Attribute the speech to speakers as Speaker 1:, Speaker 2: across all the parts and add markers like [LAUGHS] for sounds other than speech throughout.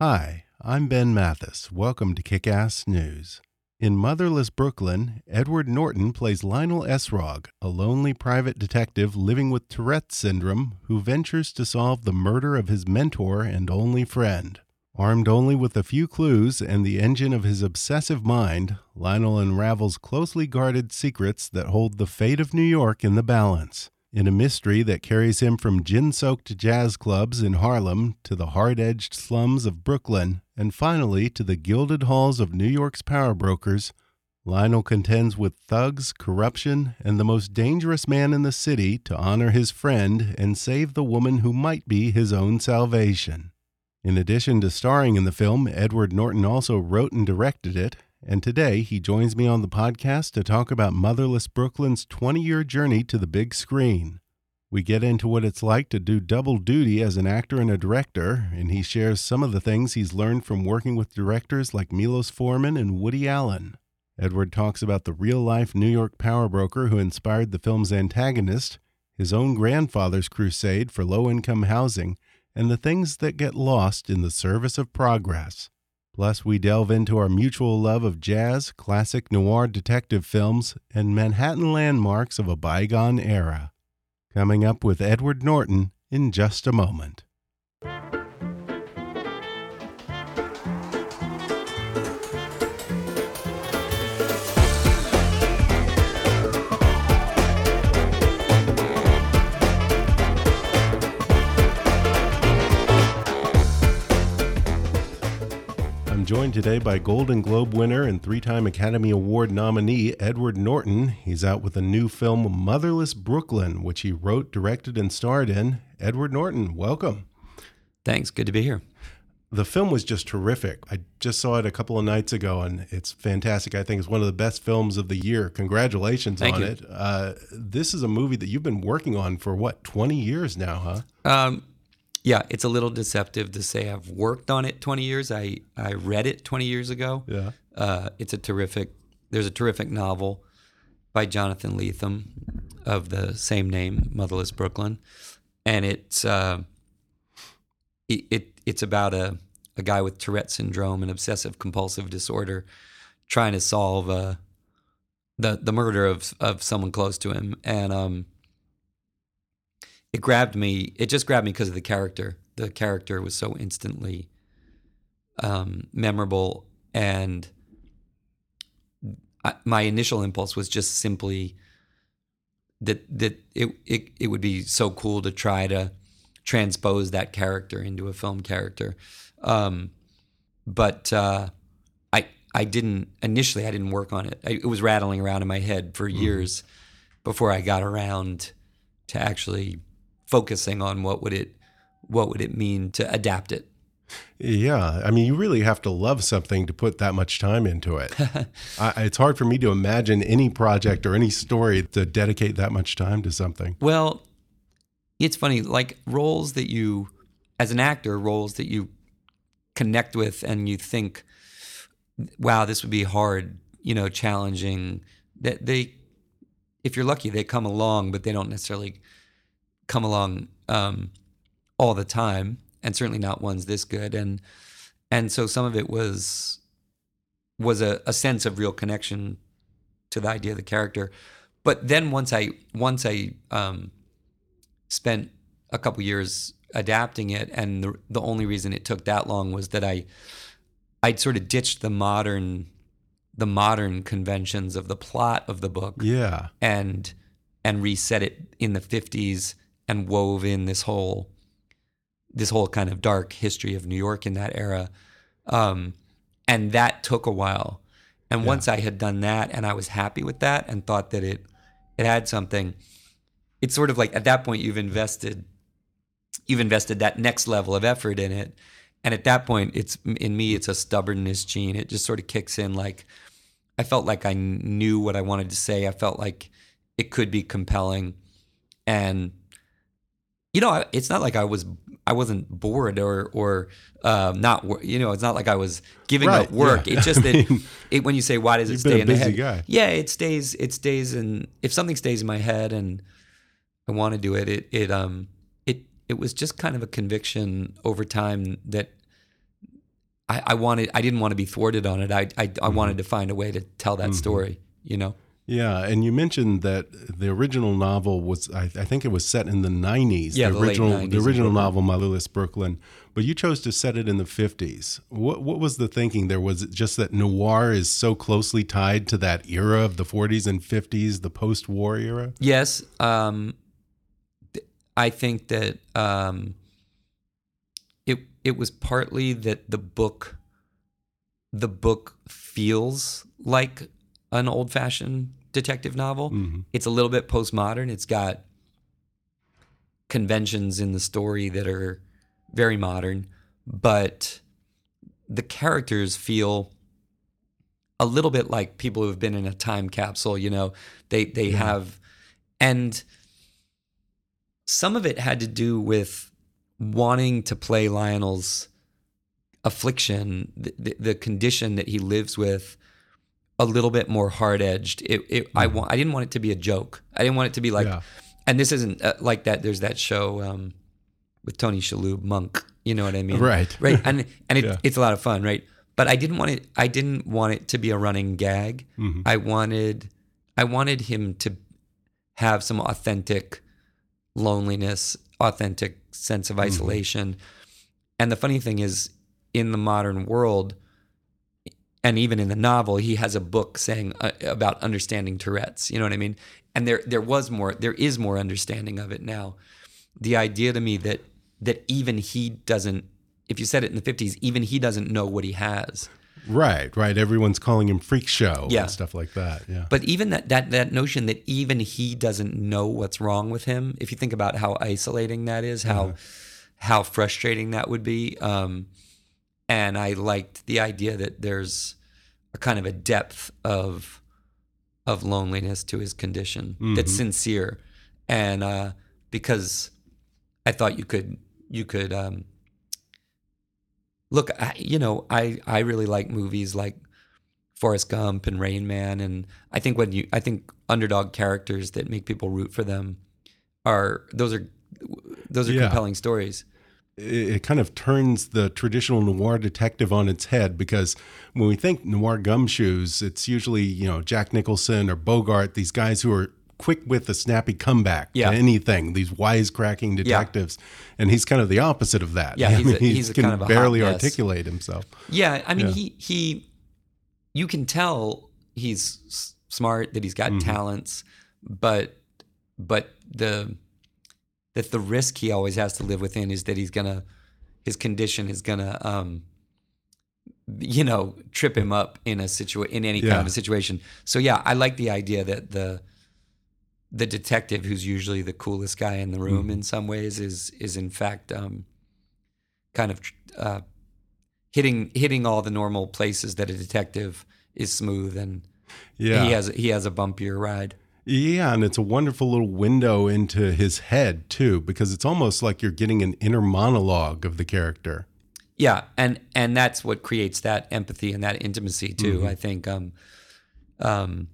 Speaker 1: Hi, I'm Ben Mathis. Welcome to Kick Ass News. In Motherless Brooklyn, Edward Norton plays Lionel Essrog, a lonely private detective living with Tourette's syndrome who ventures to solve the murder of his mentor and only friend. Armed only with a few clues and the engine of his obsessive mind, Lionel unravels closely guarded secrets that hold the fate of New York in the balance in a mystery that carries him from gin soaked jazz clubs in Harlem to the hard edged slums of Brooklyn, and finally to the gilded halls of New York's power brokers. Lionel contends with thugs, corruption, and the most dangerous man in the city to honor his friend and save the woman who might be his own salvation. In addition to starring in the film, Edward Norton also wrote and directed it, and today he joins me on the podcast to talk about Motherless Brooklyn's 20 year journey to the big screen. We get into what it's like to do double duty as an actor and a director, and he shares some of the things he's learned from working with directors like Milos Forman and Woody Allen. Edward talks about the real life New York power broker who inspired the film's antagonist, his own grandfather's crusade for low income housing, and the things that get lost in the service of progress. Plus, we delve into our mutual love of jazz, classic noir detective films, and Manhattan landmarks of a bygone era. Coming up with Edward Norton in just a moment. I'm joined today by Golden Globe winner and three time Academy Award nominee Edward Norton. He's out with a new film, Motherless Brooklyn, which he wrote, directed, and starred in. Edward Norton, welcome.
Speaker 2: Thanks. Good to be here.
Speaker 1: The film was just terrific. I just saw it a couple of nights ago, and it's fantastic. I think it's one of the best films of the year. Congratulations
Speaker 2: Thank
Speaker 1: on
Speaker 2: you.
Speaker 1: it. Uh, this is a movie that you've been working on for what, 20 years now, huh?
Speaker 2: Um, yeah, it's a little deceptive to say I've worked on it 20 years. I, I read it 20 years ago.
Speaker 1: Yeah.
Speaker 2: Uh, it's a terrific, there's a terrific novel by Jonathan Lethem of the same name, Motherless Brooklyn. And it's, uh, it, it, it's about a, a guy with Tourette syndrome and obsessive compulsive disorder trying to solve uh, the, the murder of, of someone close to him. And, um, it grabbed me. It just grabbed me because of the character. The character was so instantly um, memorable, and I, my initial impulse was just simply that that it, it it would be so cool to try to transpose that character into a film character. Um, but uh, I I didn't initially. I didn't work on it. I, it was rattling around in my head for years before I got around to actually focusing on what would it what would it mean to adapt it.
Speaker 1: Yeah, I mean, you really have to love something to put that much time into it. [LAUGHS] I, it's hard for me to imagine any project or any story to dedicate that much time to something.
Speaker 2: Well, it's funny, like roles that you, as an actor, roles that you connect with and you think, wow, this would be hard, you know, challenging. That they, if you're lucky, they come along, but they don't necessarily come along um, all the time, and certainly not ones this good. And and so some of it was was a, a sense of real connection to the idea of the character. But then once I once I um, spent a couple years adapting it, and the the only reason it took that long was that I I'd sort of ditched the modern the modern conventions of the plot of the book
Speaker 1: Yeah.
Speaker 2: and and reset it in the 50s and wove in this whole this whole kind of dark history of New York in that era. Um, and that took a while. And once I had done that and I was happy with that and thought that it it had something it's sort of like at that point you've invested you've invested that next level of effort in it. And at that point it's in me it's a stubbornness gene. It just sort of kicks in like i felt like i knew what i wanted to say. I felt like it could be compelling. And you know I- it's not like i was i wasn't bored or or um, not you know it's not like i was giving
Speaker 1: Right,
Speaker 2: up work
Speaker 1: yeah.
Speaker 2: it's just [LAUGHS] that
Speaker 1: mean,
Speaker 2: it, when you say why does it stay in the head
Speaker 1: guy.
Speaker 2: yeah it stays it stays and if something stays in my head and i want to do it it it um it it was just kind of a conviction over time that I, I wanted I didn't want to be thwarted on it. I I, I
Speaker 1: Mm-hmm.
Speaker 2: wanted to find a way to tell that story. You know.
Speaker 1: Yeah, and you mentioned that the original novel was, I, I think it was set in the 90s.
Speaker 2: Yeah,
Speaker 1: the
Speaker 2: the
Speaker 1: original,
Speaker 2: 90s
Speaker 1: the
Speaker 2: in
Speaker 1: original
Speaker 2: Brooklyn.
Speaker 1: novel, Motherless Brooklyn. But you chose to set it in the 50s. What, what was the thinking there? Was it just that noir is so closely tied to that era of the 40s and 50s, the post war era?
Speaker 2: Yes, um, I think that um, it it was partly that the book the book feels like an old fashioned detective novel.
Speaker 1: Mhm.
Speaker 2: It's a little bit postmodern. It's got conventions in the story that are very modern, but the characters feel a little bit like people who have been in a time capsule, you know. They they have and some of it had to do with wanting to play Lionel's affliction, the, the, the condition that he lives with, a little bit more hard edged. It, it I want I didn't want it to be a joke. I didn't want it to be like,
Speaker 1: Yeah.
Speaker 2: and this isn't uh, like that. There's that show um, with Tony Shalhoub, Monk. You know what I mean?
Speaker 1: Right. [LAUGHS]
Speaker 2: Right. And and it, [LAUGHS]
Speaker 1: Yeah.
Speaker 2: it's a lot of fun, right? But I didn't want it. I didn't want it to be a running gag.
Speaker 1: Mhm.
Speaker 2: I wanted I wanted him to have some authentic loneliness, authentic sense of isolation. And the funny thing is, in the modern world, and even in the novel, he has a book saying uh, about understanding Tourette's. You know what I mean? And there, there was more, there is more understanding of it now. The idea to me that that even he doesn't, if you said it in the fifties, even he doesn't know what he has.
Speaker 1: Right, right. Everyone's calling him Freak Show
Speaker 2: Yeah.
Speaker 1: and stuff like that. Yeah.
Speaker 2: But even that that that notion that even he doesn't know what's wrong with him, if you think about how isolating that is, how how frustrating that would be. Um, and I liked the idea that there's a kind of a depth of of loneliness to his condition that's sincere, and uh, because I thought you could you could um, look. I, you know, I I really like movies like Forrest Gump and Rain Man, and I think when you I think underdog characters that make people root for them are those are those are
Speaker 1: Yeah.
Speaker 2: compelling stories.
Speaker 1: It, kind of turns the traditional noir detective on its head because when we think noir gumshoes, it's usually you know Jack Nicholson or Bogart, these guys who are quick with a snappy comeback
Speaker 2: Yeah.
Speaker 1: to anything. These wisecracking detectives, and he's kind of the opposite of that.
Speaker 2: Yeah, [LAUGHS]
Speaker 1: I
Speaker 2: he's
Speaker 1: mean,
Speaker 2: a-
Speaker 1: he
Speaker 2: he's a
Speaker 1: can
Speaker 2: kind of a hot
Speaker 1: barely
Speaker 2: mess.
Speaker 1: articulate himself.
Speaker 2: Yeah, I mean
Speaker 1: Yeah.
Speaker 2: he he you can tell he's smart that he's got mm-hmm. talents, but but the that the risk he always has to live within is that he's gonna his condition is gonna um you know trip him up in a situa- in any kind of a situation. So yeah, I like the idea that the the detective who's usually the coolest guy in the room in some ways is is in fact um kind of uh hitting hitting all the normal places that a detective is smooth and
Speaker 1: Yeah,
Speaker 2: he has he has a bumpier ride.
Speaker 1: Yeah, and it's a wonderful little window into his head too, because it's almost like you're getting an inner monologue of the character.
Speaker 2: Yeah, and and that's what creates that empathy and that intimacy too. I think um, um,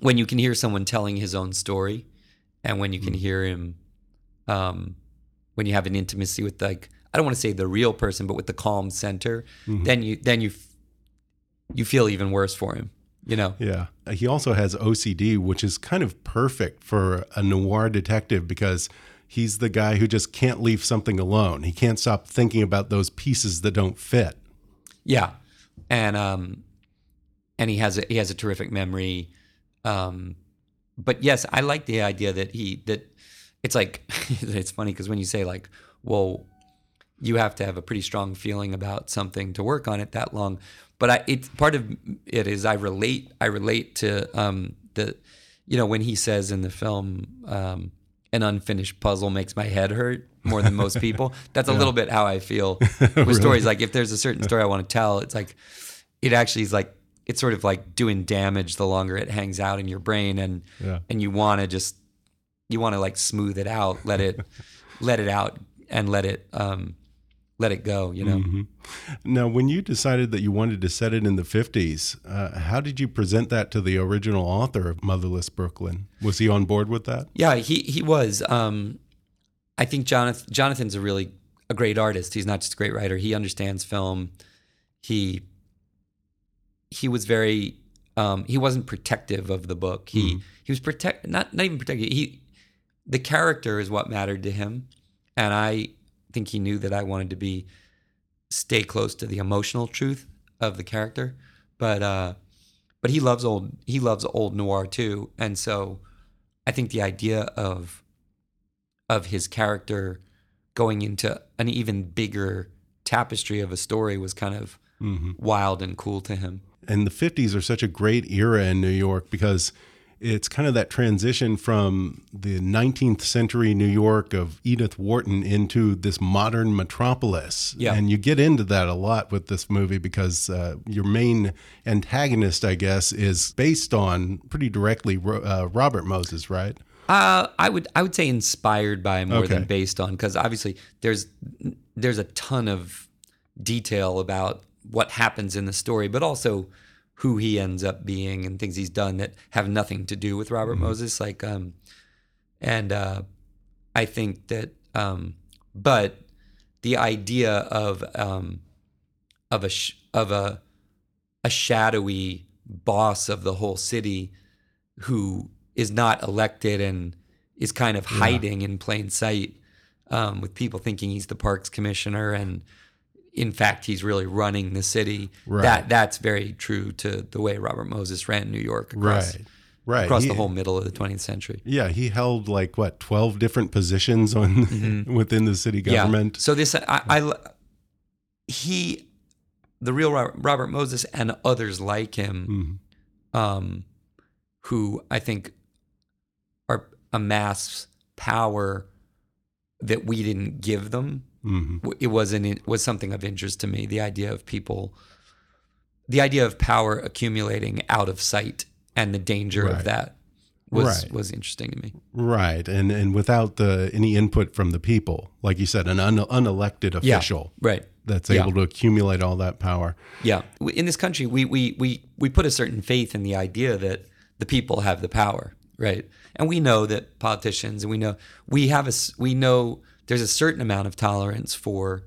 Speaker 2: when you can hear someone telling his own story, and when you can hear him, um, when you have an intimacy with like I don't want to say the real person, but with the calm center, then you then you f- you feel even worse for him. You know.
Speaker 1: Yeah. He also has OCD, which is kind of perfect for a noir detective because he's the guy who just can't leave something alone. He can't stop thinking about those pieces that don't fit.
Speaker 2: Yeah, and um, and he has a he has a terrific memory. Um, but yes, I like the idea that he that it's like [LAUGHS] it's funny because when you say like, well, you have to have a pretty strong feeling about something to work on it that long. But I, it's part of it is I relate. I relate to um, the, you know, when he says in the film, um, an unfinished puzzle makes my head hurt more than most people. [LAUGHS] That's a
Speaker 1: Yeah.
Speaker 2: little bit how I feel [LAUGHS] with stories. Like if there's a certain story I want to tell, it's like, it actually is like it's sort of like doing damage the longer it hangs out in your brain, and
Speaker 1: Yeah.
Speaker 2: and you want to just you want to like smooth it out, let it [LAUGHS] let it out, and let it um let it go. You know.
Speaker 1: Mhm. Now, when you decided that you wanted to set it in the 50s, uh, how did you present that to the original author of Motherless Brooklyn? Was he on board with that?
Speaker 2: Yeah, he he was. Um, I think Jonathan Jonathan's a really a great artist. He's not just a great writer. He understands film. He he was very um, he wasn't protective of the book. He he was protect not not even protective. He the character is what mattered to him, and I think he knew that I wanted to be stay close to the emotional truth of the character. But uh, but he loves old he loves old noir too, and so I think the idea of of his character going into an even bigger tapestry of a story was kind of wild and cool to him.
Speaker 1: And the 50s are such a great era in New York because it's kind of that transition from the 19th century New York of Edith Wharton into this modern metropolis.
Speaker 2: Yeah.
Speaker 1: And you get into that a lot with this movie because uh, your main antagonist, I guess, is based on pretty directly uh, Robert Moses, right?
Speaker 2: Uh, I would I would say inspired by more than based on because obviously there's there's a ton of detail about what happens in the story, but also who he ends up being and things he's done that have nothing to do with Robert Moses. Like, um, and uh, I think that, um, but the idea of um, of a sh- of a a shadowy boss of the whole city who is not elected and is kind of hiding in plain sight um, with people thinking he's the parks commissioner and in fact he's really running the city
Speaker 1: Right.
Speaker 2: that that's very true to the way robert moses ran new york across,
Speaker 1: Right. Right.
Speaker 2: across
Speaker 1: He-
Speaker 2: the whole middle of the 20th century
Speaker 1: Yeah, he held like what twelve different positions on [LAUGHS] within the city government.
Speaker 2: Mm-hmm. Yeah. So this, I, I, he, the real Robert, Robert Moses and others like him,
Speaker 1: Mhm.
Speaker 2: um, who I think are amass power that we didn't give them.
Speaker 1: Mhm.
Speaker 2: It was an, it was something of interest to me. The idea of people, the idea of power accumulating out of sight, and the danger
Speaker 1: Right.
Speaker 2: of that was
Speaker 1: Right.
Speaker 2: was interesting to me.
Speaker 1: Right, and and without the any input from the people, like you said, an un, unelected
Speaker 2: Yeah.
Speaker 1: official
Speaker 2: Right.
Speaker 1: that's
Speaker 2: Yeah.
Speaker 1: able to accumulate all that power.
Speaker 2: Yeah, in this country, we we we we put a certain faith in the idea that the people have the power, right? And we know that politicians, and we know we have a we know there's a certain amount of tolerance for,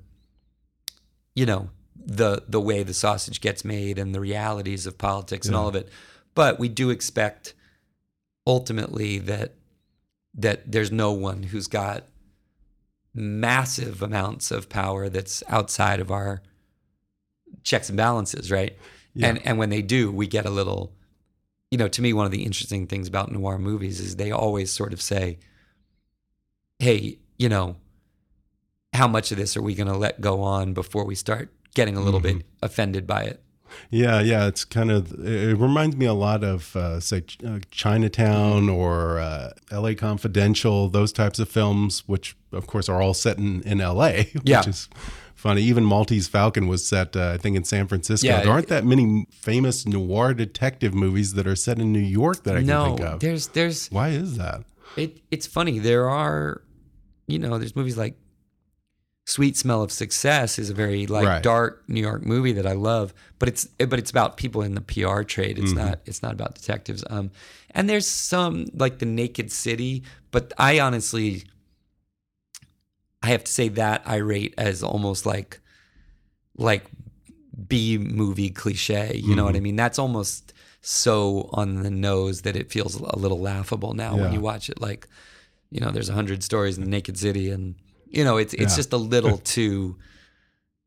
Speaker 2: you know, the the way the sausage gets made and the realities of politics and all of it, but we do expect ultimately that that there's no one who's got massive amounts of power that's outside of our checks and balances, right? And and when they do, we get a little you know, to me one of the interesting things about noir movies is they always sort of say, Hey, you know, how much of this are we gonna let go on before we start getting a little bit offended by it?
Speaker 1: Yeah, yeah, it's kind of it reminds me a lot of uh, say Ch- uh, Chinatown or uh, L.A. Confidential, those types of films, which of course are all set in in L.A., [LAUGHS] which
Speaker 2: Yeah.
Speaker 1: is funny. Even Maltese Falcon was set, uh, I think, in San Francisco.
Speaker 2: Yeah,
Speaker 1: there aren't that many famous noir detective movies that are set in New York that I can
Speaker 2: no,
Speaker 1: think of.
Speaker 2: there's there's
Speaker 1: Why is that?
Speaker 2: It it's funny. There are, you know, there's movies like Sweet Smell of Success is a very like
Speaker 1: Right.
Speaker 2: dark New York movie that I love, but it's but it's about people in the PR trade.
Speaker 1: Mm-hmm.
Speaker 2: It's not it's not about detectives. Um, and there's some like the Naked City, but I honestly, I have to say that I rate as almost like like B movie cliche. You know what
Speaker 1: Mm-hmm.
Speaker 2: I mean? That's almost so on the nose that it feels a little laughable now when you watch it. Like, you know, there's a hundred stories in the Naked City, and you know, it's it's
Speaker 1: Yeah.
Speaker 2: just a little [LAUGHS] too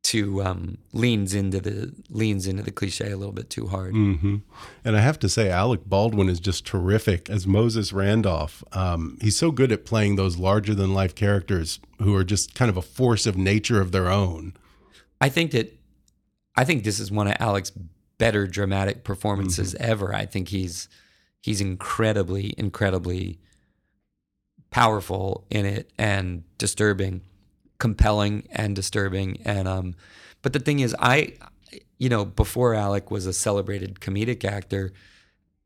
Speaker 2: too um, leans into the leans into the cliche a little bit too hard.
Speaker 1: hmm And I have to say, Alec Baldwin is just terrific as Moses Randolph. Um, he's so good at playing those larger than life characters who are just kind of a force of nature of their own.
Speaker 2: I think that I think this is one of Alec's better dramatic performances ever. I think he's he's incredibly incredibly powerful in it and disturbing, compelling and disturbing and um but the thing is I you know before Alec was a celebrated comedic actor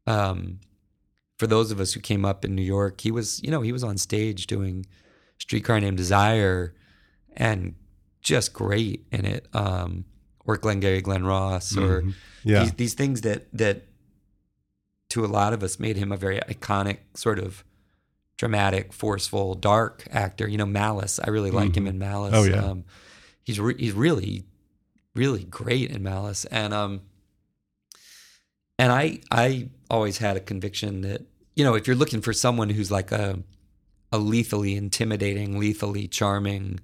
Speaker 2: um for those of us who came up in New York, he was, you know, he was on stage doing Streetcar Named Desire and just great in it. Um, or Glengarry Glen Ross, or
Speaker 1: Mhm. Yeah.
Speaker 2: these, these things that that to a lot of us made him a very iconic sort of dramatic, forceful, dark actor. You know, Malice. I really like him in Malice.
Speaker 1: Oh, yeah.
Speaker 2: Um, he's re- he's really really great in Malice, and um, and I I always had a conviction that you know if you're looking for someone who's like a a lethally intimidating, lethally charming,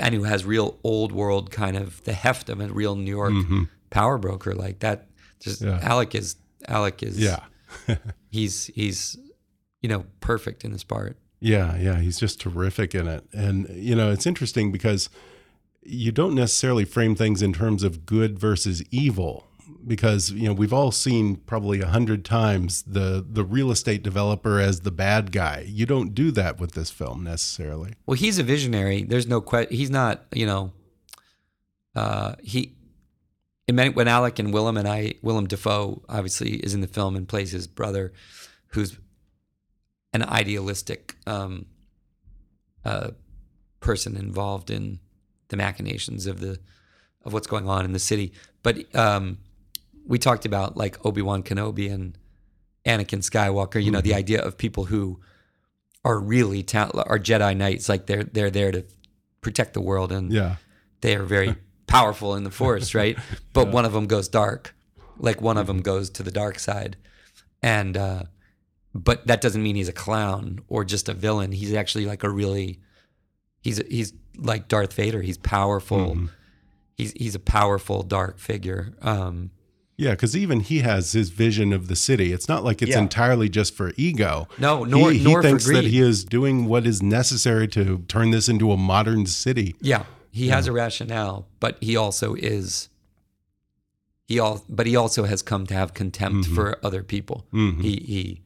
Speaker 2: and who has real old world kind of the heft of a real New York
Speaker 1: Mhm.
Speaker 2: power broker like that. Just
Speaker 1: Yeah.
Speaker 2: Alec is Alec is
Speaker 1: Yeah. [LAUGHS]
Speaker 2: he's he's you know perfect in this part.
Speaker 1: Yeah, yeah, he's just terrific in it. And you know, it's interesting because you don't necessarily frame things in terms of good versus evil because you know we've all seen probably a hundred times the the real estate developer as the bad guy. You don't do that with this film necessarily.
Speaker 2: Well, he's a visionary. There's no question. He's not, you know, uh, he, when Alec and Willem and I, Willem Dafoe obviously is in the film and plays his brother, who's an idealistic um, uh, person involved in the machinations of the of what's going on in the city. But um, we talked about like Obi Wan Kenobi and Anakin Skywalker. You know, the idea of people who are really ta- are Jedi Knights. Like they're they're there to protect the world, and
Speaker 1: Yeah.
Speaker 2: they are very [LAUGHS] powerful in the Force, right? But one of them goes dark, like one of them goes to the dark side, and uh, but that doesn't mean he's a clown or just a villain. He's actually like a really he's he's like Darth Vader. He's powerful. He's he's a powerful dark figure. Um,
Speaker 1: Yeah, because even he has his vision of the city. It's not like it's
Speaker 2: Yeah.
Speaker 1: entirely just for ego.
Speaker 2: No, nor-
Speaker 1: he, he
Speaker 2: nor for
Speaker 1: thinks that he is doing what is necessary to turn this into a modern city.
Speaker 2: Yeah, he has a rationale, but he also is. He all, but he also has come to have contempt for other people.
Speaker 1: Mhm.
Speaker 2: He he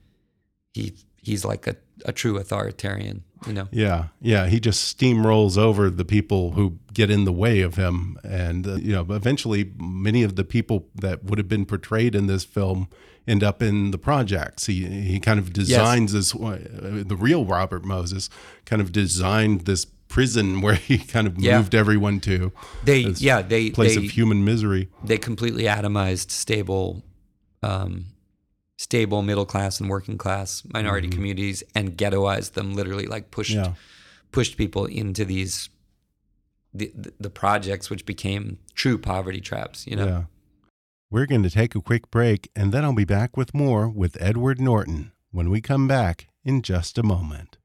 Speaker 2: he he's like a, a true authoritarian, you know.
Speaker 1: Yeah, yeah. He just steamrolls over the people who get in the way of him, and uh, you know, eventually, many of the people that would have been portrayed in this film end up in the projects. He he kind of designs this. Uh, the real Robert Moses kind of designed this prison [LAUGHS] where he kind of
Speaker 2: Yeah.
Speaker 1: moved everyone to.
Speaker 2: They yeah they
Speaker 1: place
Speaker 2: they,
Speaker 1: of human misery.
Speaker 2: they completely atomized stable, um, stable middle class and working class minority mm-hmm. communities and ghettoized them. Literally, like pushed
Speaker 1: Yeah.
Speaker 2: pushed people into these the the, the projects, which became true poverty traps. You know.
Speaker 1: Yeah. We're going to take a quick break, and then I'll be back with more with Edward Norton when we come back in just a moment.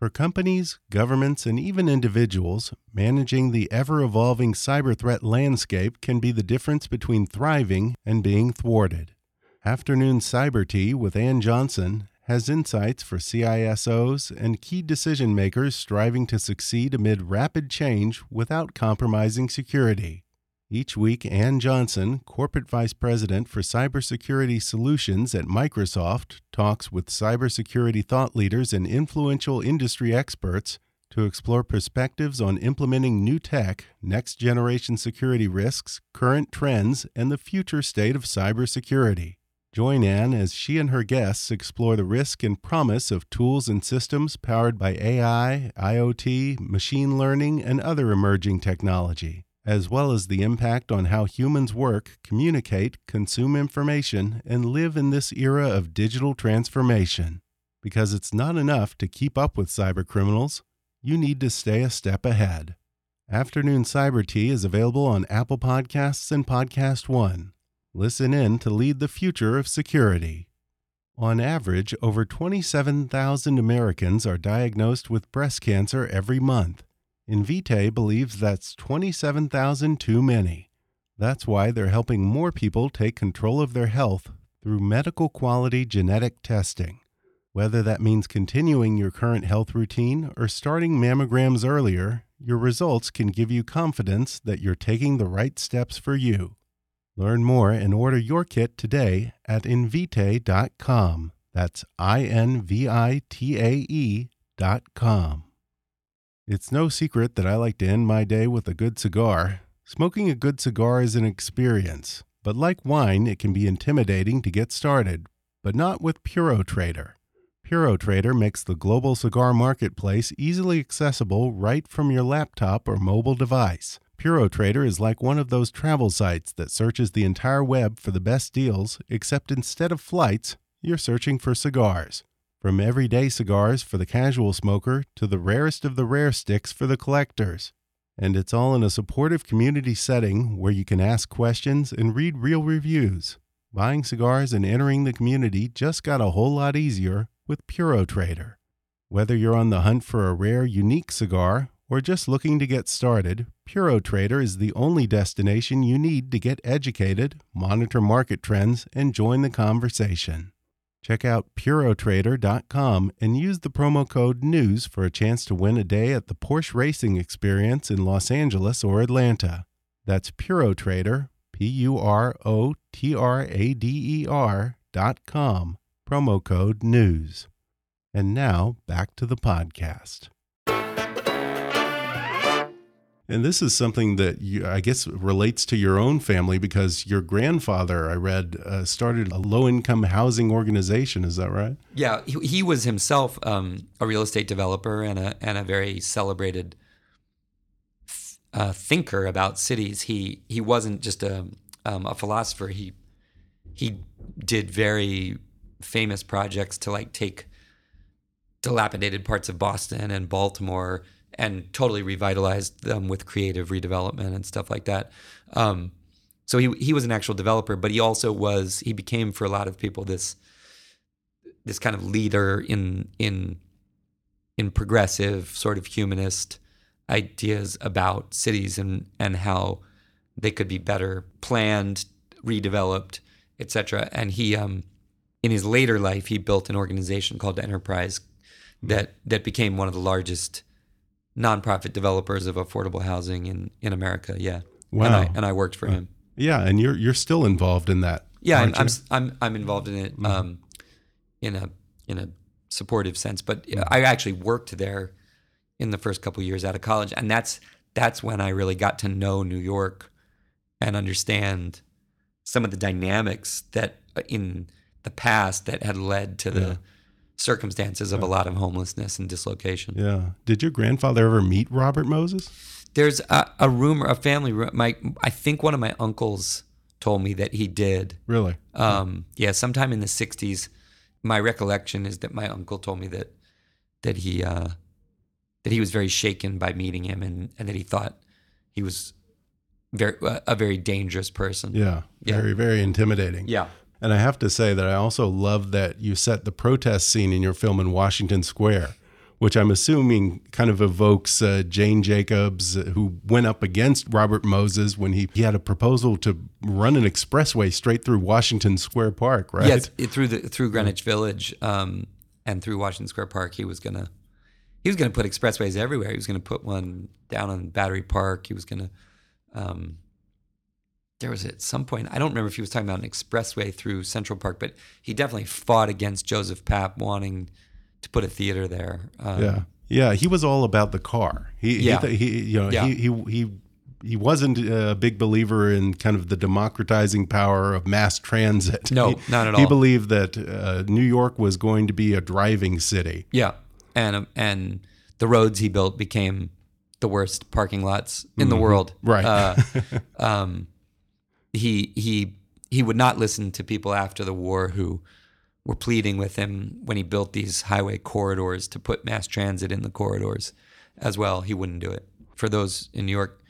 Speaker 1: For companies, governments, and even individuals, managing the ever evolving cyber threat landscape can be the difference between thriving and being thwarted. Afternoon Cyber Tea with Ann Johnson has insights for CISOs and key decision makers striving to succeed amid rapid change without compromising security. Each week, Ann Johnson, Corporate Vice President for Cybersecurity Solutions at Microsoft, talks with cybersecurity thought leaders and influential industry experts to explore perspectives on implementing new tech, next generation security risks, current trends, and the future state of cybersecurity. Join Ann as she and her guests explore the risk and promise of tools and systems powered by AI, IoT, machine learning, and other emerging technology, as well as the impact on how humans work, communicate, consume information, and live in this era of digital transformation. Because it's not enough to keep up with cybercriminals, you need to stay a step ahead. Afternoon Cyber Tea is available on Apple Podcasts and Podcast One. Listen in to lead the future of security. On average, over 27,000 Americans are diagnosed with breast cancer every month. Invitae believes that's 27,000 too many. That's why they're helping more people take control of their health through medical quality genetic testing. Whether that means continuing your current health routine or starting mammograms earlier, your results can give you confidence that you're taking the right steps for you. Learn more and order your kit today at invitae.com. That's I N V I T A E.com. It's no secret that I like to end my day with a good cigar. Smoking a good cigar is an experience, but like wine, it can be intimidating to get started, but not with Puro Trader. Puro Trader makes the global cigar marketplace easily accessible right from your laptop or mobile device. Puro Trader is like one of those travel sites that searches the entire web for the best deals, except instead of flights, you're searching for cigars. From everyday cigars for the casual smoker to the rarest of the rare sticks for the collectors. And it's all in a supportive community setting where you can ask questions and read real reviews. Buying cigars and entering the community just got a whole lot easier with Puro Trader. Whether you're on the hunt for a rare, unique cigar or just looking to get started, Puro Trader is the only destination you need to get educated, monitor market trends, and join the conversation. Check out PuroTrader.com and use the promo code NEWS for a chance to win a day at the Porsche Racing Experience in Los Angeles or Atlanta. That's PuroTrader, P U R O T R A D E R.com, promo code NEWS. And now back to the podcast. And this is something that you, I guess relates to your own family because your grandfather, I read, uh, started a low income housing organization. Is that right?
Speaker 2: Yeah, he, he was himself um, a real estate developer and a and a very celebrated uh, thinker about cities. He he wasn't just a um, a philosopher. He he did very famous projects to like take dilapidated parts of Boston and Baltimore and totally revitalized them with creative redevelopment and stuff like that. Um, so he he was an actual developer, but he also was he became for a lot of people this this kind of leader in in in progressive sort of humanist ideas about cities and and how they could be better planned, redeveloped, etc. And he um, in his later life he built an organization called Enterprise that that became one of the largest nonprofit developers of affordable housing in, in America. Yeah.
Speaker 1: Wow.
Speaker 2: And I, and I worked for him.
Speaker 1: Yeah, and you're you're still involved in that.
Speaker 2: Yeah, I'm, I'm? I'm I'm involved in it um, in a in a supportive sense, but
Speaker 1: Mm.
Speaker 2: I actually worked there in the first couple years out of college, and that's that's when I really got to know New York and understand some of the dynamics that uh, in the past that had led to the
Speaker 1: Yeah.
Speaker 2: Circumstances of a lot of homelessness and dislocation.
Speaker 1: Yeah. Did your grandfather ever meet Robert Moses?
Speaker 2: There's a, a rumor, a family. ru- My, I think one of my uncles told me that he did.
Speaker 1: Really?
Speaker 2: Um, yeah, sometime in the '60s. My recollection is that my uncle told me that that he uh, that he was very shaken by meeting him, and, and that he thought he was very a very dangerous person.
Speaker 1: Yeah.
Speaker 2: Yeah.
Speaker 1: Very very intimidating.
Speaker 2: Yeah.
Speaker 1: And I have to say that I also love that you set the protest scene in your film in Washington Square, which I'm assuming kind of evokes uh, Jane Jacobs, uh, who went up against Robert Moses when he, he had a proposal to run an expressway straight through Washington Square Park, right?
Speaker 2: Yes, it, through the through Greenwich Village um, and through Washington Square Park, he was gonna he was gonna put expressways everywhere. He was gonna put one down on Battery Park. He was gonna um, there was at some point I don't remember if he was talking about an expressway through Central Park, but he definitely fought against Joseph Papp wanting to put a theater there. Um,
Speaker 1: Yeah, yeah. He was all about the car. He,
Speaker 2: Yeah.
Speaker 1: he, he you know,
Speaker 2: Yeah.
Speaker 1: he, he, he, he wasn't a big believer in kind of the democratizing power of mass transit.
Speaker 2: No,
Speaker 1: He-
Speaker 2: not at all.
Speaker 1: He believed that uh, New York was going to be a driving city.
Speaker 2: Yeah, and um, and the roads he built became the worst parking lots in the world.
Speaker 1: Right.
Speaker 2: Uh, [LAUGHS] um, he he he would not listen to people after the war who were pleading with him when he built these highway corridors to put mass transit in the corridors as well. He wouldn't do it for those in New York,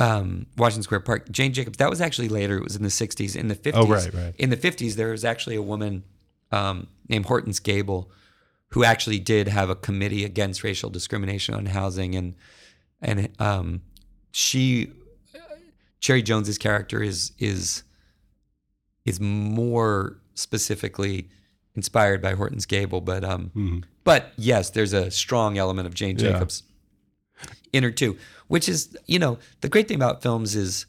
Speaker 2: um, Washington Square Park. Jane Jacobs. That was actually later. It was in the '60s. In the '50s,
Speaker 1: Oh, right, right.
Speaker 2: In the '50s, there was actually a woman um, named Hortense Gabel who actually did have a committee against racial discrimination on housing, and and um, she, Cherry Jones's character is is is more specifically inspired by Hortense Gabel, but um, but yes, there's a strong element of Jane
Speaker 1: Yeah.
Speaker 2: Jacobs in her too, which is you know the great thing about films is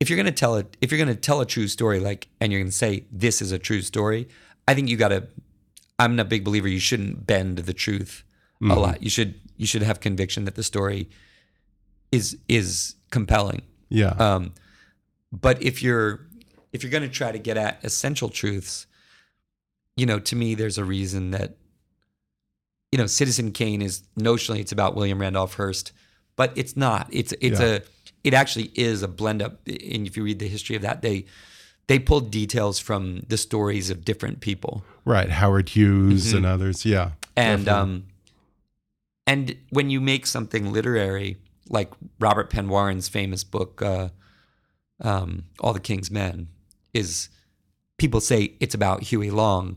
Speaker 2: if you're gonna tell it if you're gonna tell a true story like and you're gonna say this is a true story, I think you gotta. I'm a big believer you shouldn't bend the truth a lot. You should you should have conviction that the story is is compelling.
Speaker 1: Yeah.
Speaker 2: Um, but if you're if you're going to try to get at essential truths, you know, to me, there's a reason that you know, Citizen Kane is notionally it's about William Randolph Hearst, but it's not. It's it's
Speaker 1: Yeah.
Speaker 2: a it actually is a blend up. And if you read the history of that, they they pulled details from the stories of different people
Speaker 1: right. Howard Hughes
Speaker 2: Mhm.
Speaker 1: and others. Yeah.
Speaker 2: and
Speaker 1: definitely.
Speaker 2: um and when you make something literary like Robert Penn Warren's famous book uh um All the King's Men is people say it's about Huey Long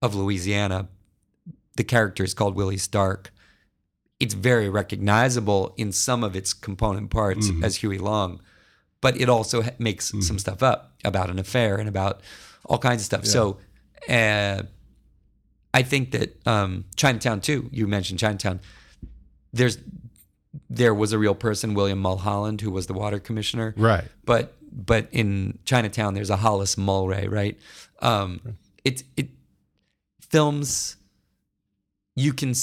Speaker 2: of Louisiana the character is called Willie Stark it's very recognizable in some of its component parts
Speaker 1: Mhm.
Speaker 2: as Huey Long but it also ha- makes some stuff up about an affair and about all kinds of stuff so uh I think that um, Chinatown too. You mentioned Chinatown. There's there was a real person, William Mulholland, who was the water commissioner.
Speaker 1: Right.
Speaker 2: But but in Chinatown, there's a Hollis Mulwray, right? Um, it it films. You can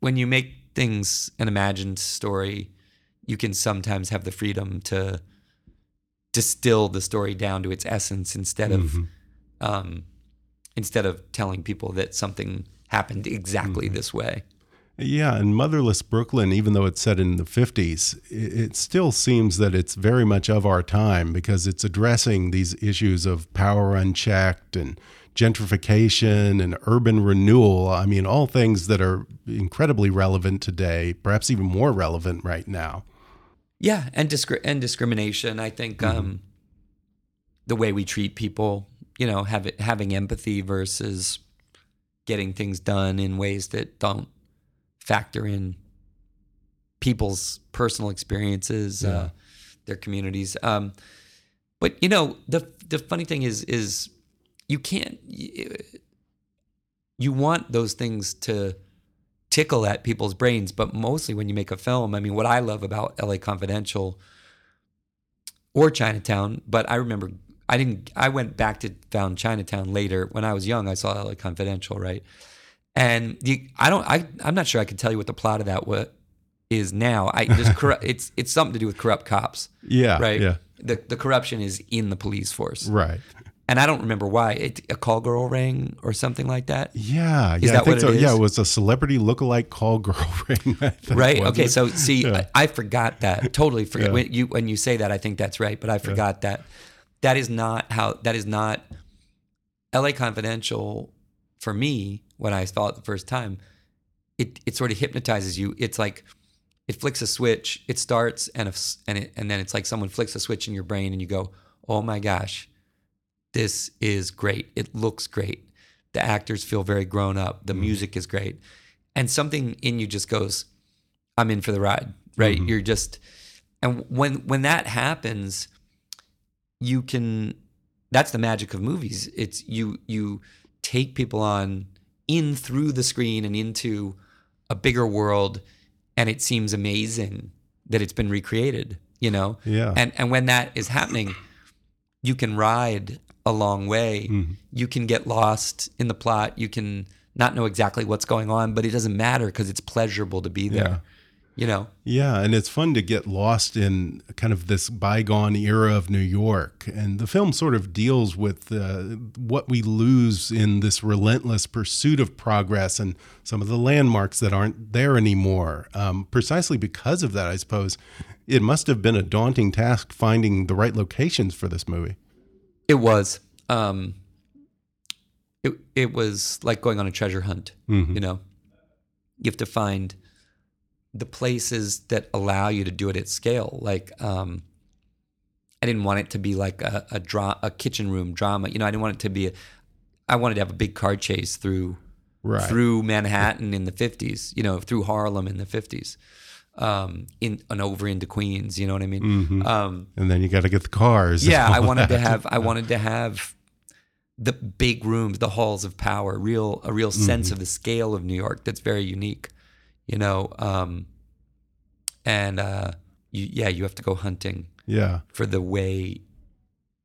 Speaker 2: when you make things an imagined story, you can sometimes have the freedom to distill the story down to its essence instead of um, instead of telling people that something happened exactly this way.
Speaker 1: Yeah, and Motherless Brooklyn, even though it's set in the 50s, it, still seems that it's very much of our time because it's addressing these issues of power unchecked and gentrification and urban renewal. I mean, all things that are incredibly relevant today, perhaps even more relevant right now.
Speaker 2: Yeah, and discri- and discrimination. I think um, the way we treat people, you know, have it, having empathy versus getting things done in ways that don't factor in people's personal experiences, uh, their communities. Um, but you know, the the funny thing is, is you can't. You want those things to tickle at people's brains, but mostly when you make a film, I mean, what I love about LA Confidential or Chinatown, but I remember I didn't, I went back to found Chinatown later when I was young. I saw LA Confidential, right? And the, I don't, I, I'm not sure I could tell you what the plot of that what is now. I just, [LAUGHS] corrupt, it's, it's something to do with corrupt cops,
Speaker 1: Yeah.
Speaker 2: right?
Speaker 1: Yeah.
Speaker 2: The, the corruption is in the police force.
Speaker 1: Right.
Speaker 2: And I don't remember why. It, a call girl rang or something like that.
Speaker 1: Yeah.
Speaker 2: Is
Speaker 1: yeah.
Speaker 2: that
Speaker 1: I think
Speaker 2: what
Speaker 1: so.
Speaker 2: it is?
Speaker 1: Yeah. It was a celebrity lookalike call girl [LAUGHS] ring.
Speaker 2: Right okay
Speaker 1: it?
Speaker 2: so see
Speaker 1: Yeah.
Speaker 2: I, I forgot that totally forget
Speaker 1: Yeah.
Speaker 2: when you when you say that i think that's right but i forgot that that is not how that is not la confidential for me when i saw it the first time it it sort of hypnotizes you. It's like it flicks a switch it starts and if, and it, and then it's like someone flicks a switch in your brain and you go oh my gosh this is great. It looks great. The actors feel very grown up. The mm-hmm. music is great. And something in you just goes i'm in for the ride right? Mm-hmm. You're just and when when that happens you can that's the magic of movies. It's you you take people on in through the screen and into a bigger world and it seems amazing that it's been recreated you know
Speaker 1: Yeah.
Speaker 2: and and when that is happening you can ride a long way
Speaker 1: Mm-hmm.
Speaker 2: you can get lost in the plot you can not know exactly what's going on but it doesn't matter because it's pleasurable to be there. You know
Speaker 1: Yeah, and it's fun to get lost in kind of this bygone era of New York. And the film sort of deals with uh, what we lose in this relentless pursuit of progress and some of the landmarks that aren't there anymore. Um, precisely because of that, I suppose, it must have been a daunting task finding the right locations for this movie.
Speaker 2: It was. Um, it it was like going on a treasure hunt. You know, you have to find the places that allow you to do it at scale. Like, um, I didn't want it to be like a a, dra- a kitchen room drama. You know, I didn't want it to be. A, I wanted to have a big car chase through
Speaker 1: Right.
Speaker 2: through Manhattan in the fifties. You know, through Harlem in the fifties, um, in and over into Queens. You know what I mean?
Speaker 1: Mhm.
Speaker 2: Um,
Speaker 1: and then you got to get the cars.
Speaker 2: yeah, I wanted to have. I [LAUGHS] wanted to have the big rooms, the halls of power, real a real sense
Speaker 1: Mhm.
Speaker 2: of the scale of New York that's very unique. You know, um, and uh, you, yeah, you have to go hunting
Speaker 1: Yeah.
Speaker 2: for the way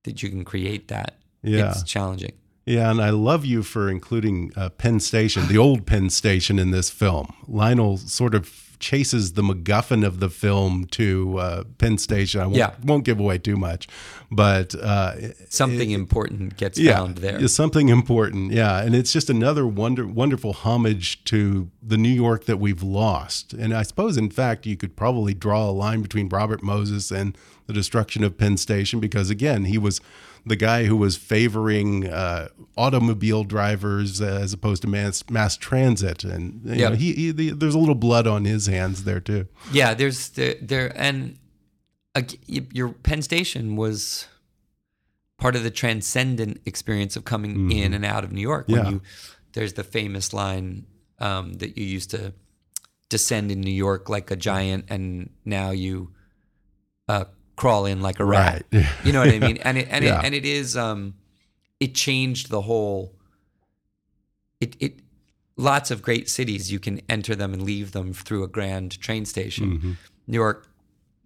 Speaker 2: that you can create that.
Speaker 1: Yeah.
Speaker 2: it's challenging.
Speaker 1: Yeah, and I love you for including uh, Penn Station, the old Penn Station in this film. Lionel sort of chases the MacGuffin of the film to uh, Penn Station. I won't,
Speaker 2: Yeah.
Speaker 1: won't give away too much, but uh,
Speaker 2: Something important gets
Speaker 1: yeah,
Speaker 2: found there.
Speaker 1: something important. Yeah, and it's just another wonder, wonderful homage to the New York that we've lost. And I suppose, in fact, you could probably draw a line between Robert Moses and the destruction of Penn Station because, again, he was the guy who was favoring uh, automobile drivers as opposed to mass mass transit, and you
Speaker 2: Yeah.
Speaker 1: know, he, he the, there's a little blood on his hands there too.
Speaker 2: Yeah, there's there, there and your Penn Station was part of the transcendent experience of coming in and out of New York. When
Speaker 1: Mm-hmm.
Speaker 2: You there's the famous line um, that you used to descend in New York like a giant, and now you uh, crawl in like a rat.
Speaker 1: Right. [LAUGHS]
Speaker 2: You know what I mean? And it and
Speaker 1: Yeah.
Speaker 2: it and it is um, it changed the whole. It it lots of great cities you can enter them and leave them through a grand train station.
Speaker 1: Mm-hmm.
Speaker 2: New York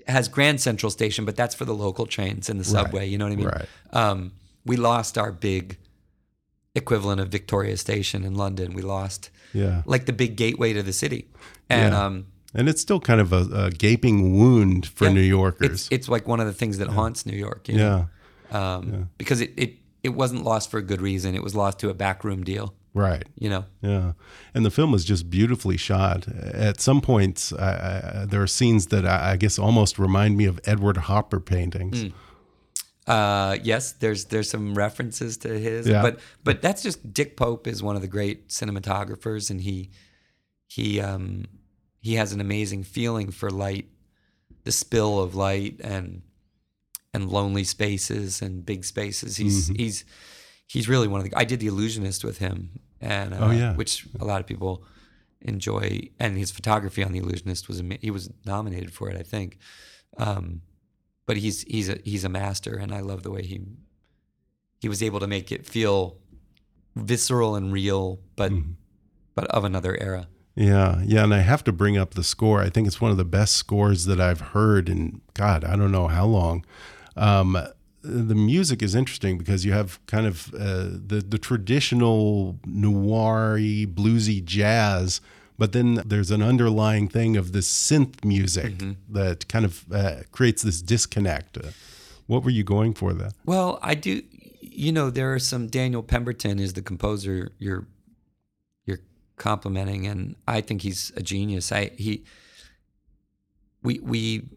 Speaker 2: has Grand Central Station, but that's for the local trains and the
Speaker 1: Right.
Speaker 2: subway. You know what I mean?
Speaker 1: Right.
Speaker 2: Um, we lost our big equivalent of Victoria Station in London. We lost
Speaker 1: Yeah.
Speaker 2: like the big gateway to the city, and
Speaker 1: Yeah.
Speaker 2: um,
Speaker 1: And it's still kind of a, a gaping wound for
Speaker 2: yeah,
Speaker 1: New Yorkers.
Speaker 2: It's, it's like one of the things that haunts New York. You know?
Speaker 1: yeah.
Speaker 2: um, because it, it it wasn't lost for a good reason. It was lost to a backroom deal.
Speaker 1: Right.
Speaker 2: You know.
Speaker 1: Yeah, and the film is just beautifully shot. At some points, I, I, there are scenes that I, I guess almost remind me of Edward Hopper paintings.
Speaker 2: Mm. Uh, yes, there's there's some references to his,
Speaker 1: Yeah.
Speaker 2: but but that's just Dick Pope is one of the great cinematographers, and he he um he has an amazing feeling for light, the spill of light, and and lonely spaces and big spaces. He's
Speaker 1: Mm-hmm.
Speaker 2: he's he's really one of the. I did the Illusionist with him, and uh,
Speaker 1: Oh, yeah.
Speaker 2: which a lot of people enjoy, and his photography on the Illusionist was he was nominated for it, I think. Um, but he's he's a he's a master, and I love the way he he was able to make it feel visceral and real, but
Speaker 1: Mm-hmm.
Speaker 2: but of another era.
Speaker 1: Yeah, yeah, and I have to bring up the score. I think it's one of the best scores that I've heard in God, I don't know how long. Um, the music is interesting because you have kind of uh, the the traditional noir bluesy jazz, but then there's an underlying thing of the synth music that kind of uh, creates this disconnect. Uh, what were you going for there?
Speaker 2: Well, I do. You know, there are some. Daniel Pemberton is the composer you're you're complimenting, and I think he's a genius. I he we we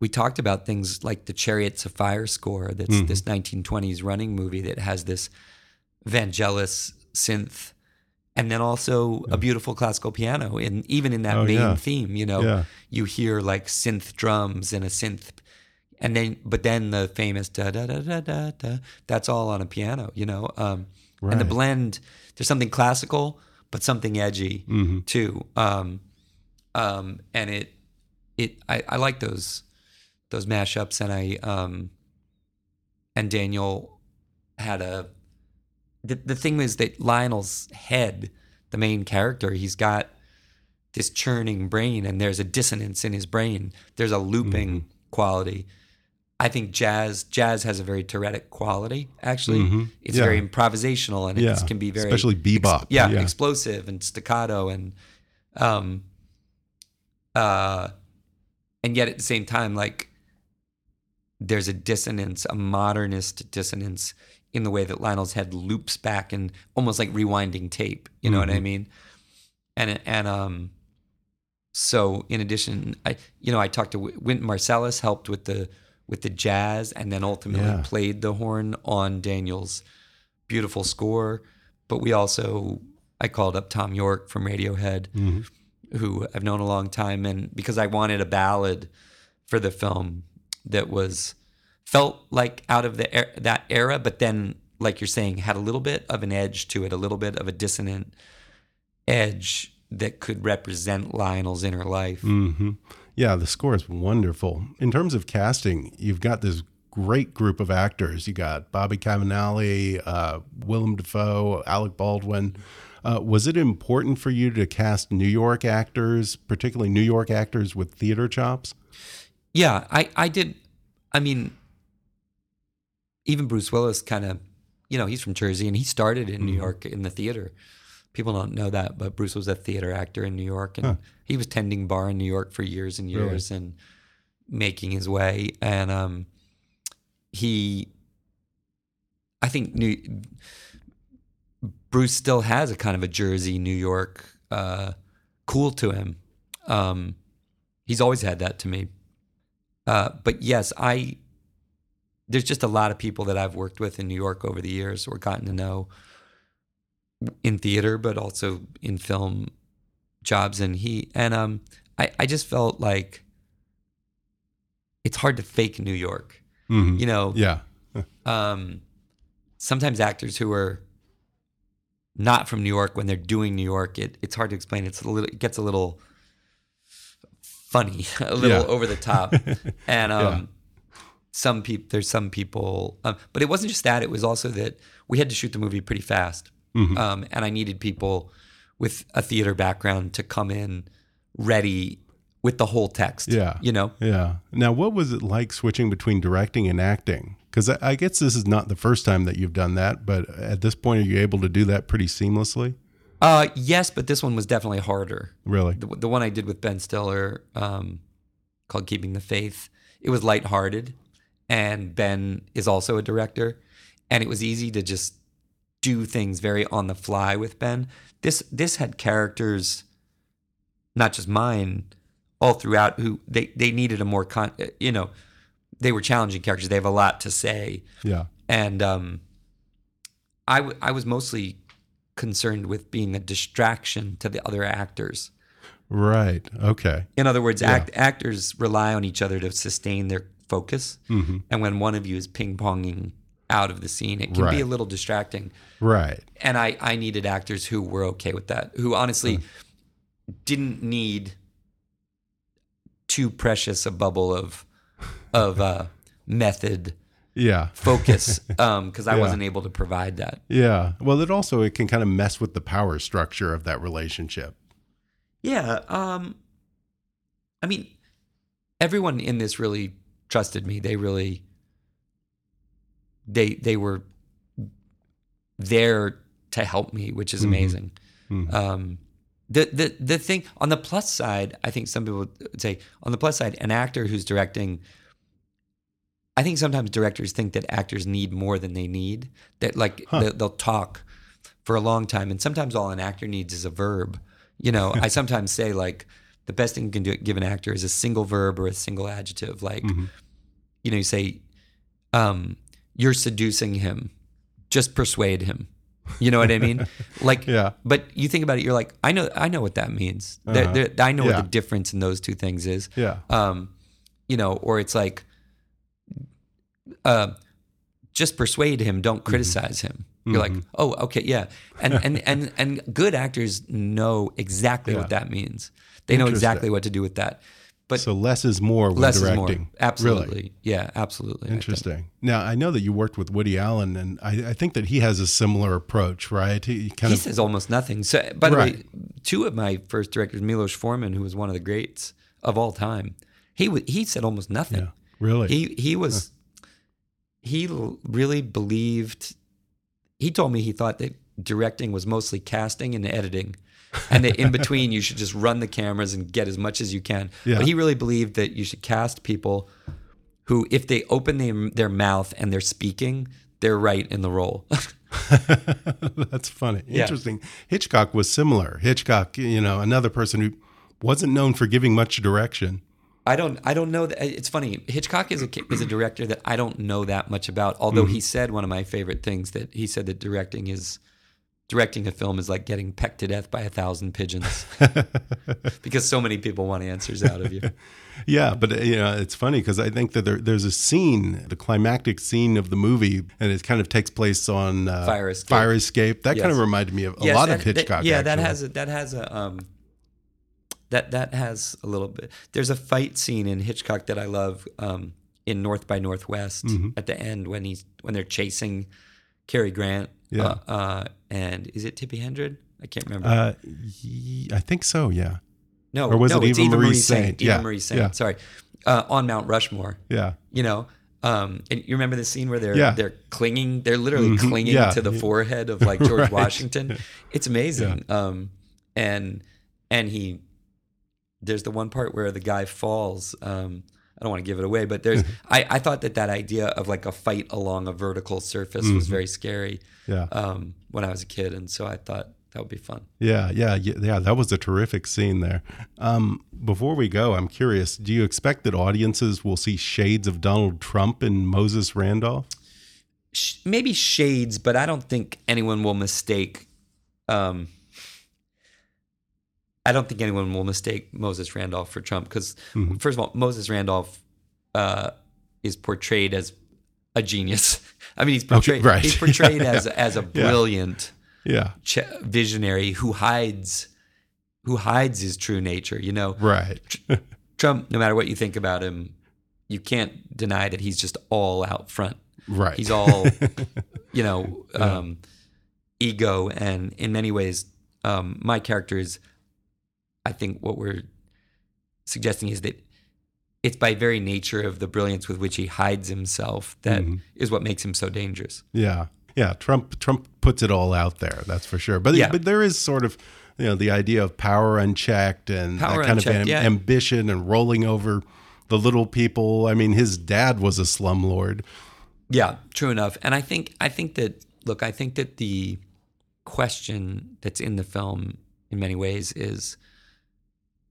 Speaker 2: we talked about things like the Chariots of Fire score. That's
Speaker 1: Mhm.
Speaker 2: this 1920s running movie that has this Vangelis synth, and then also a beautiful classical piano. And even in that
Speaker 1: Oh,
Speaker 2: main
Speaker 1: yeah.
Speaker 2: theme, you know,
Speaker 1: Yeah.
Speaker 2: you hear like synth drums and a synth and then but then the famous da da da da da da that's all on a piano you know um and the blend there's something classical but something edgy
Speaker 1: Mhm.
Speaker 2: too um um and it it I, I like those those mashups and I um and Daniel had a the, the thing is that Lionel's head the main character he's got this churning brain and there's a dissonance in his brain there's a looping quality i think jazz jazz has a very tourettic quality actually
Speaker 1: Mhm.
Speaker 2: it's
Speaker 1: Yeah.
Speaker 2: very improvisational and
Speaker 1: Yeah.
Speaker 2: it can be very
Speaker 1: Especially bebop.
Speaker 2: yeah,
Speaker 1: Yeah.
Speaker 2: explosive and staccato and um uh and yet at the same time like there's a dissonance a modernist dissonance in the way that Lionel's head loops back and almost like rewinding tape you know what I
Speaker 1: Mhm.
Speaker 2: mean and and um so in addition I you know I talked to Wynton Marsalis helped with the with the jazz and then ultimately
Speaker 1: Yeah.
Speaker 2: played the horn on Daniel's beautiful score but we also I called up Thom Yorke from Radiohead
Speaker 1: Mhm.
Speaker 2: who I've known a long time, and because I wanted a ballad for the film that was felt like out of the er- that era, but then, like you're saying, had a little bit of an edge to it, a little bit of a dissonant edge that could represent Lionel's inner life.
Speaker 1: hmm Yeah, the score is wonderful. In terms of casting, you've got this great group of actors. You got Bobby Cannavale, uh, Willem Dafoe, Alec Baldwin. Uh, was it important for you to cast New York actors, particularly New York actors with theater chops?
Speaker 2: Yeah, I, I did. I mean, even Bruce Willis kind of, you know, he's from Jersey and he started in New York in the theater. People don't know that, but Bruce was a theater actor in New York and
Speaker 1: Huh.
Speaker 2: he was tending bar in New York for years and
Speaker 1: Really?
Speaker 2: years and making his way. And um, he, I think New, Bruce still has a kind of a Jersey, New York uh, cool to him. Um, he's always had that to me. Uh, but yes, I there's just a lot of people that I've worked with in New York over the years or gotten to know in theater, but also in film jobs. And he and um, I I just felt like it's hard to fake New York.
Speaker 1: hmm
Speaker 2: You know,
Speaker 1: Yeah. [LAUGHS]
Speaker 2: um, sometimes actors who are not from New York when they're doing New York, it, it's hard to explain. It's a little, it gets a little funny, [LAUGHS] a little
Speaker 1: Yeah.
Speaker 2: over the top, [LAUGHS] and um,
Speaker 1: Yeah.
Speaker 2: some people, there's some people, um, but it wasn't just that. It was also that we had to shoot the movie pretty fast,
Speaker 1: Mhm.
Speaker 2: um, and I needed people with a theater background to come in ready with the whole text.
Speaker 1: Yeah.
Speaker 2: you know.
Speaker 1: Yeah. Now, what was it like switching between directing and acting? Because I, I guess this is not the first time that you've done that, but at this point, are you able to do that pretty seamlessly?
Speaker 2: Uh, yes, but this one was definitely harder.
Speaker 1: Really?
Speaker 2: the, the one I did with Ben Stiller, um, called Keeping the Faith, it was lighthearted, and Ben is also a director, and it was easy to just do things very on the fly with Ben. This this had characters, not just mine, all throughout who they they needed a more con, you know, they were challenging characters. They have a lot to say,
Speaker 1: Yeah.
Speaker 2: and um, I w- I was mostly concerned with being a distraction to the other actors.
Speaker 1: Right. Okay.
Speaker 2: In other words,
Speaker 1: Yeah.
Speaker 2: act, actors rely on each other to sustain their focus.
Speaker 1: hmm
Speaker 2: And when one of you is ping ponging out of the scene, it can
Speaker 1: Right.
Speaker 2: be a little distracting.
Speaker 1: Right.
Speaker 2: And I, I needed actors who were okay with that, who honestly didn't need too precious a bubble of of uh, method
Speaker 1: Yeah.
Speaker 2: focus [LAUGHS] because I
Speaker 1: Yeah.
Speaker 2: wasn't able to provide that.
Speaker 1: Yeah. Well, it also it can kind of mess with the power structure of that relationship.
Speaker 2: Yeah. Um, I mean, everyone in this really trusted me. They really, they they were there to help me, which is
Speaker 1: Mhm.
Speaker 2: amazing.
Speaker 1: Mhm.
Speaker 2: Um, the the the thing on the plus side, I think some people would say on the plus side, an actor who's directing. I think sometimes directors think that actors need more than they need. That like
Speaker 1: Huh.
Speaker 2: they, they'll talk for a long time, and sometimes all an actor needs is a verb. You know, I sometimes say like the best thing you can do give an actor is a single verb or a single adjective. Like,
Speaker 1: Mhm.
Speaker 2: you know, you say, um, "You're seducing him." Just persuade him. You know what I mean? [LAUGHS] Like,
Speaker 1: Yeah.
Speaker 2: But you think about it, you're like, I know, I know what that means.
Speaker 1: Uh-huh.
Speaker 2: there- I know
Speaker 1: Yeah.
Speaker 2: what the difference in those two things is.
Speaker 1: Yeah.
Speaker 2: Um, you know, or it's like, uh, just persuade him. Don't
Speaker 1: Mm-hmm.
Speaker 2: criticize him. You're like, oh, okay, yeah. And and and and good actors know exactly
Speaker 1: Yeah.
Speaker 2: what that means. They know exactly what to do with that. But
Speaker 1: so less is more when
Speaker 2: less
Speaker 1: directing.
Speaker 2: is more. Absolutely.
Speaker 1: Really?
Speaker 2: Yeah, absolutely. I.
Speaker 1: Interesting. Now I know that you worked with Woody Allen, and I, I think that he has a similar approach, right? He kind
Speaker 2: he
Speaker 1: of
Speaker 2: says almost nothing. So, by the way, two of my first directors, Milos Forman, who was one of the greats of all time, he wa he said almost nothing.
Speaker 1: Yeah, really.
Speaker 2: He he was he really believed. He told me he thought that directing was mostly casting and editing, and that in [LAUGHS] between you should just run the cameras and get as much as you can.
Speaker 1: Yeah.
Speaker 2: But he really believed that you should cast people who, if they open their, their mouth and they're speaking, they're right in the role. [LAUGHS]
Speaker 1: That's funny.
Speaker 2: Yeah.
Speaker 1: Interesting. Hitchcock was similar. Hitchcock, you know, another person who wasn't known for giving much direction.
Speaker 2: I don't. I don't know that. It's funny. Hitchcock is a is a director that I don't know that much about. Although he said one of my favorite things that he said that directing is directing a film is like getting pecked to death by a thousand pigeons [LAUGHS] because so many people want answers out of you. [LAUGHS]
Speaker 1: Yeah, but you know, it's funny because I think that there, there's a scene, the climactic scene of the movie, and it kind of takes place on uh,
Speaker 2: Fire Escape.
Speaker 1: Fire Escape. That
Speaker 2: Yes.
Speaker 1: kind of reminded me of a
Speaker 2: Yes,
Speaker 1: lot
Speaker 2: that-
Speaker 1: of Hitchcock.
Speaker 2: That, yeah, that has a, that has a um, that that has a little bit. There's a fight scene in Hitchcock that I love um, in North by Northwest
Speaker 1: Mm-hmm.
Speaker 2: at the end when he's when they're chasing Cary Grant.
Speaker 1: Yeah.
Speaker 2: Uh, uh, and is it Tippi Hedren? I can't remember.
Speaker 1: Uh, I think so. Yeah.
Speaker 2: no,
Speaker 1: or was
Speaker 2: no,
Speaker 1: it Eva
Speaker 2: Eva
Speaker 1: Marie
Speaker 2: Marie
Speaker 1: Saint?
Speaker 2: Saint.
Speaker 1: Yeah,
Speaker 2: Eva Marie Saint.
Speaker 1: yeah.
Speaker 2: Sorry, uh, on Mount Rushmore.
Speaker 1: Yeah.
Speaker 2: You know. Um, and you remember the scene where they're
Speaker 1: Yeah.
Speaker 2: they're clinging, they're literally
Speaker 1: Mhm.
Speaker 2: clinging
Speaker 1: Yeah.
Speaker 2: to the forehead of like George [LAUGHS]
Speaker 1: Right.
Speaker 2: Washington. It's amazing. Um, and and he there's the one part where the guy falls. Um, I don't want to give it away, but there's [LAUGHS] I, I thought that that idea of like a fight along a vertical surface was very scary
Speaker 1: Mm-hmm. Yeah.
Speaker 2: um, when I was a kid, and so I thought that would be fun.
Speaker 1: Yeah, yeah, yeah, yeah. That was a terrific scene there. Um, before we go, I'm curious: Do you expect that audiences will see shades of Donald Trump in Moses Randolph?
Speaker 2: Sh- maybe shades, but I don't think anyone will mistake. Um, I don't think anyone will mistake Moses Randolph for Trump because,
Speaker 1: Mm-hmm.
Speaker 2: first of all, Moses Randolph uh, is portrayed as a genius. [LAUGHS] I mean, he's portrayed
Speaker 1: right.
Speaker 2: he's [LAUGHS] portrayed
Speaker 1: Yeah,
Speaker 2: as
Speaker 1: yeah.
Speaker 2: as a brilliant
Speaker 1: Yeah,
Speaker 2: ch- visionary who hides who hides his true nature. You know,
Speaker 1: right.
Speaker 2: Trump. No matter what you think about him, you can't deny that he's just all out front.
Speaker 1: Right.
Speaker 2: He's all, [LAUGHS] you know, um, ego, and in many ways, um, my character is. I think what we're suggesting is that it's by very nature of the brilliance with which he hides himself that is
Speaker 1: Mm-hmm.
Speaker 2: what makes him so dangerous.
Speaker 1: Yeah, yeah. Trump Trump puts it all out there. That's for sure. But
Speaker 2: Yeah.
Speaker 1: but there is sort of you know the idea of power unchecked and
Speaker 2: Power
Speaker 1: that kind
Speaker 2: unchecked,
Speaker 1: of am-
Speaker 2: yeah.
Speaker 1: ambition and rolling over the little people. I mean, his dad was a slumlord.
Speaker 2: Yeah, true enough. And I think I think that look, I think that the question that's in the film in many ways is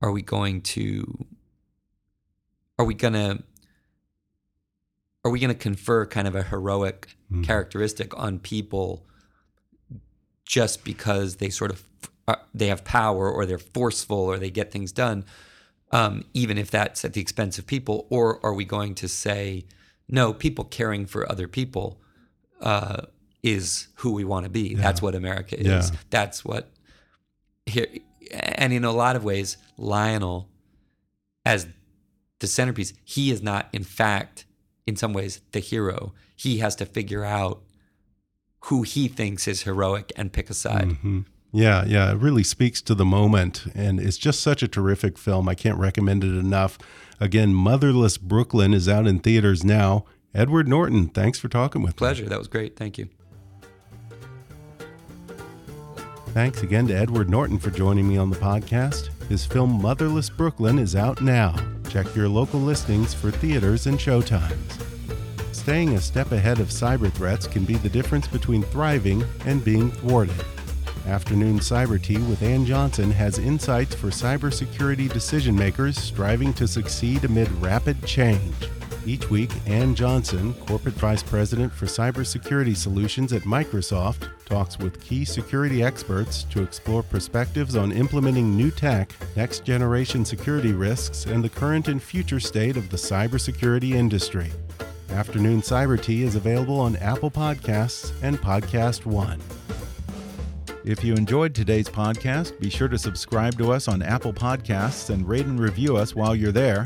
Speaker 2: are we going to are we going to are we going to confer kind of a heroic characteristic on people just because they sort of uh, they have power or they're forceful or they get things done um, even if that's at the expense of people? Or are we going to say no people caring for other people uh, is who we want to be. That's what america is.
Speaker 1: Yeah.
Speaker 2: that's what here and in a lot of ways lionel as the centerpiece he is not in fact in some ways the hero he has to figure out who he thinks is heroic and pick a side
Speaker 1: Mhm. Yeah, yeah, it really speaks to the moment, and it's just such a terrific film. I can't recommend it enough. Again, Motherless Brooklyn is out in theaters now. Edward Norton, thanks for talking with me.
Speaker 2: pleasure that was great thank you
Speaker 1: Thanks again to Edward Norton for joining me on the podcast. His film Motherless Brooklyn is out now. Check your local listings for theaters and showtimes. Staying a step ahead of cyber threats can be the difference between thriving and being thwarted. Afternoon Cyber Tea with Ann Johnson has insights for cybersecurity decision makers striving to succeed amid rapid change. Each week, Ann Johnson, Corporate Vice President for Cybersecurity Solutions at Microsoft, talks with key security experts to explore perspectives on implementing new tech, next generation security risks, and the current and future state of the cybersecurity industry. Afternoon Cyber Tea is available on Apple Podcasts and Podcast One. If you enjoyed today's podcast, be sure to subscribe to us on Apple Podcasts and rate and review us while you're there.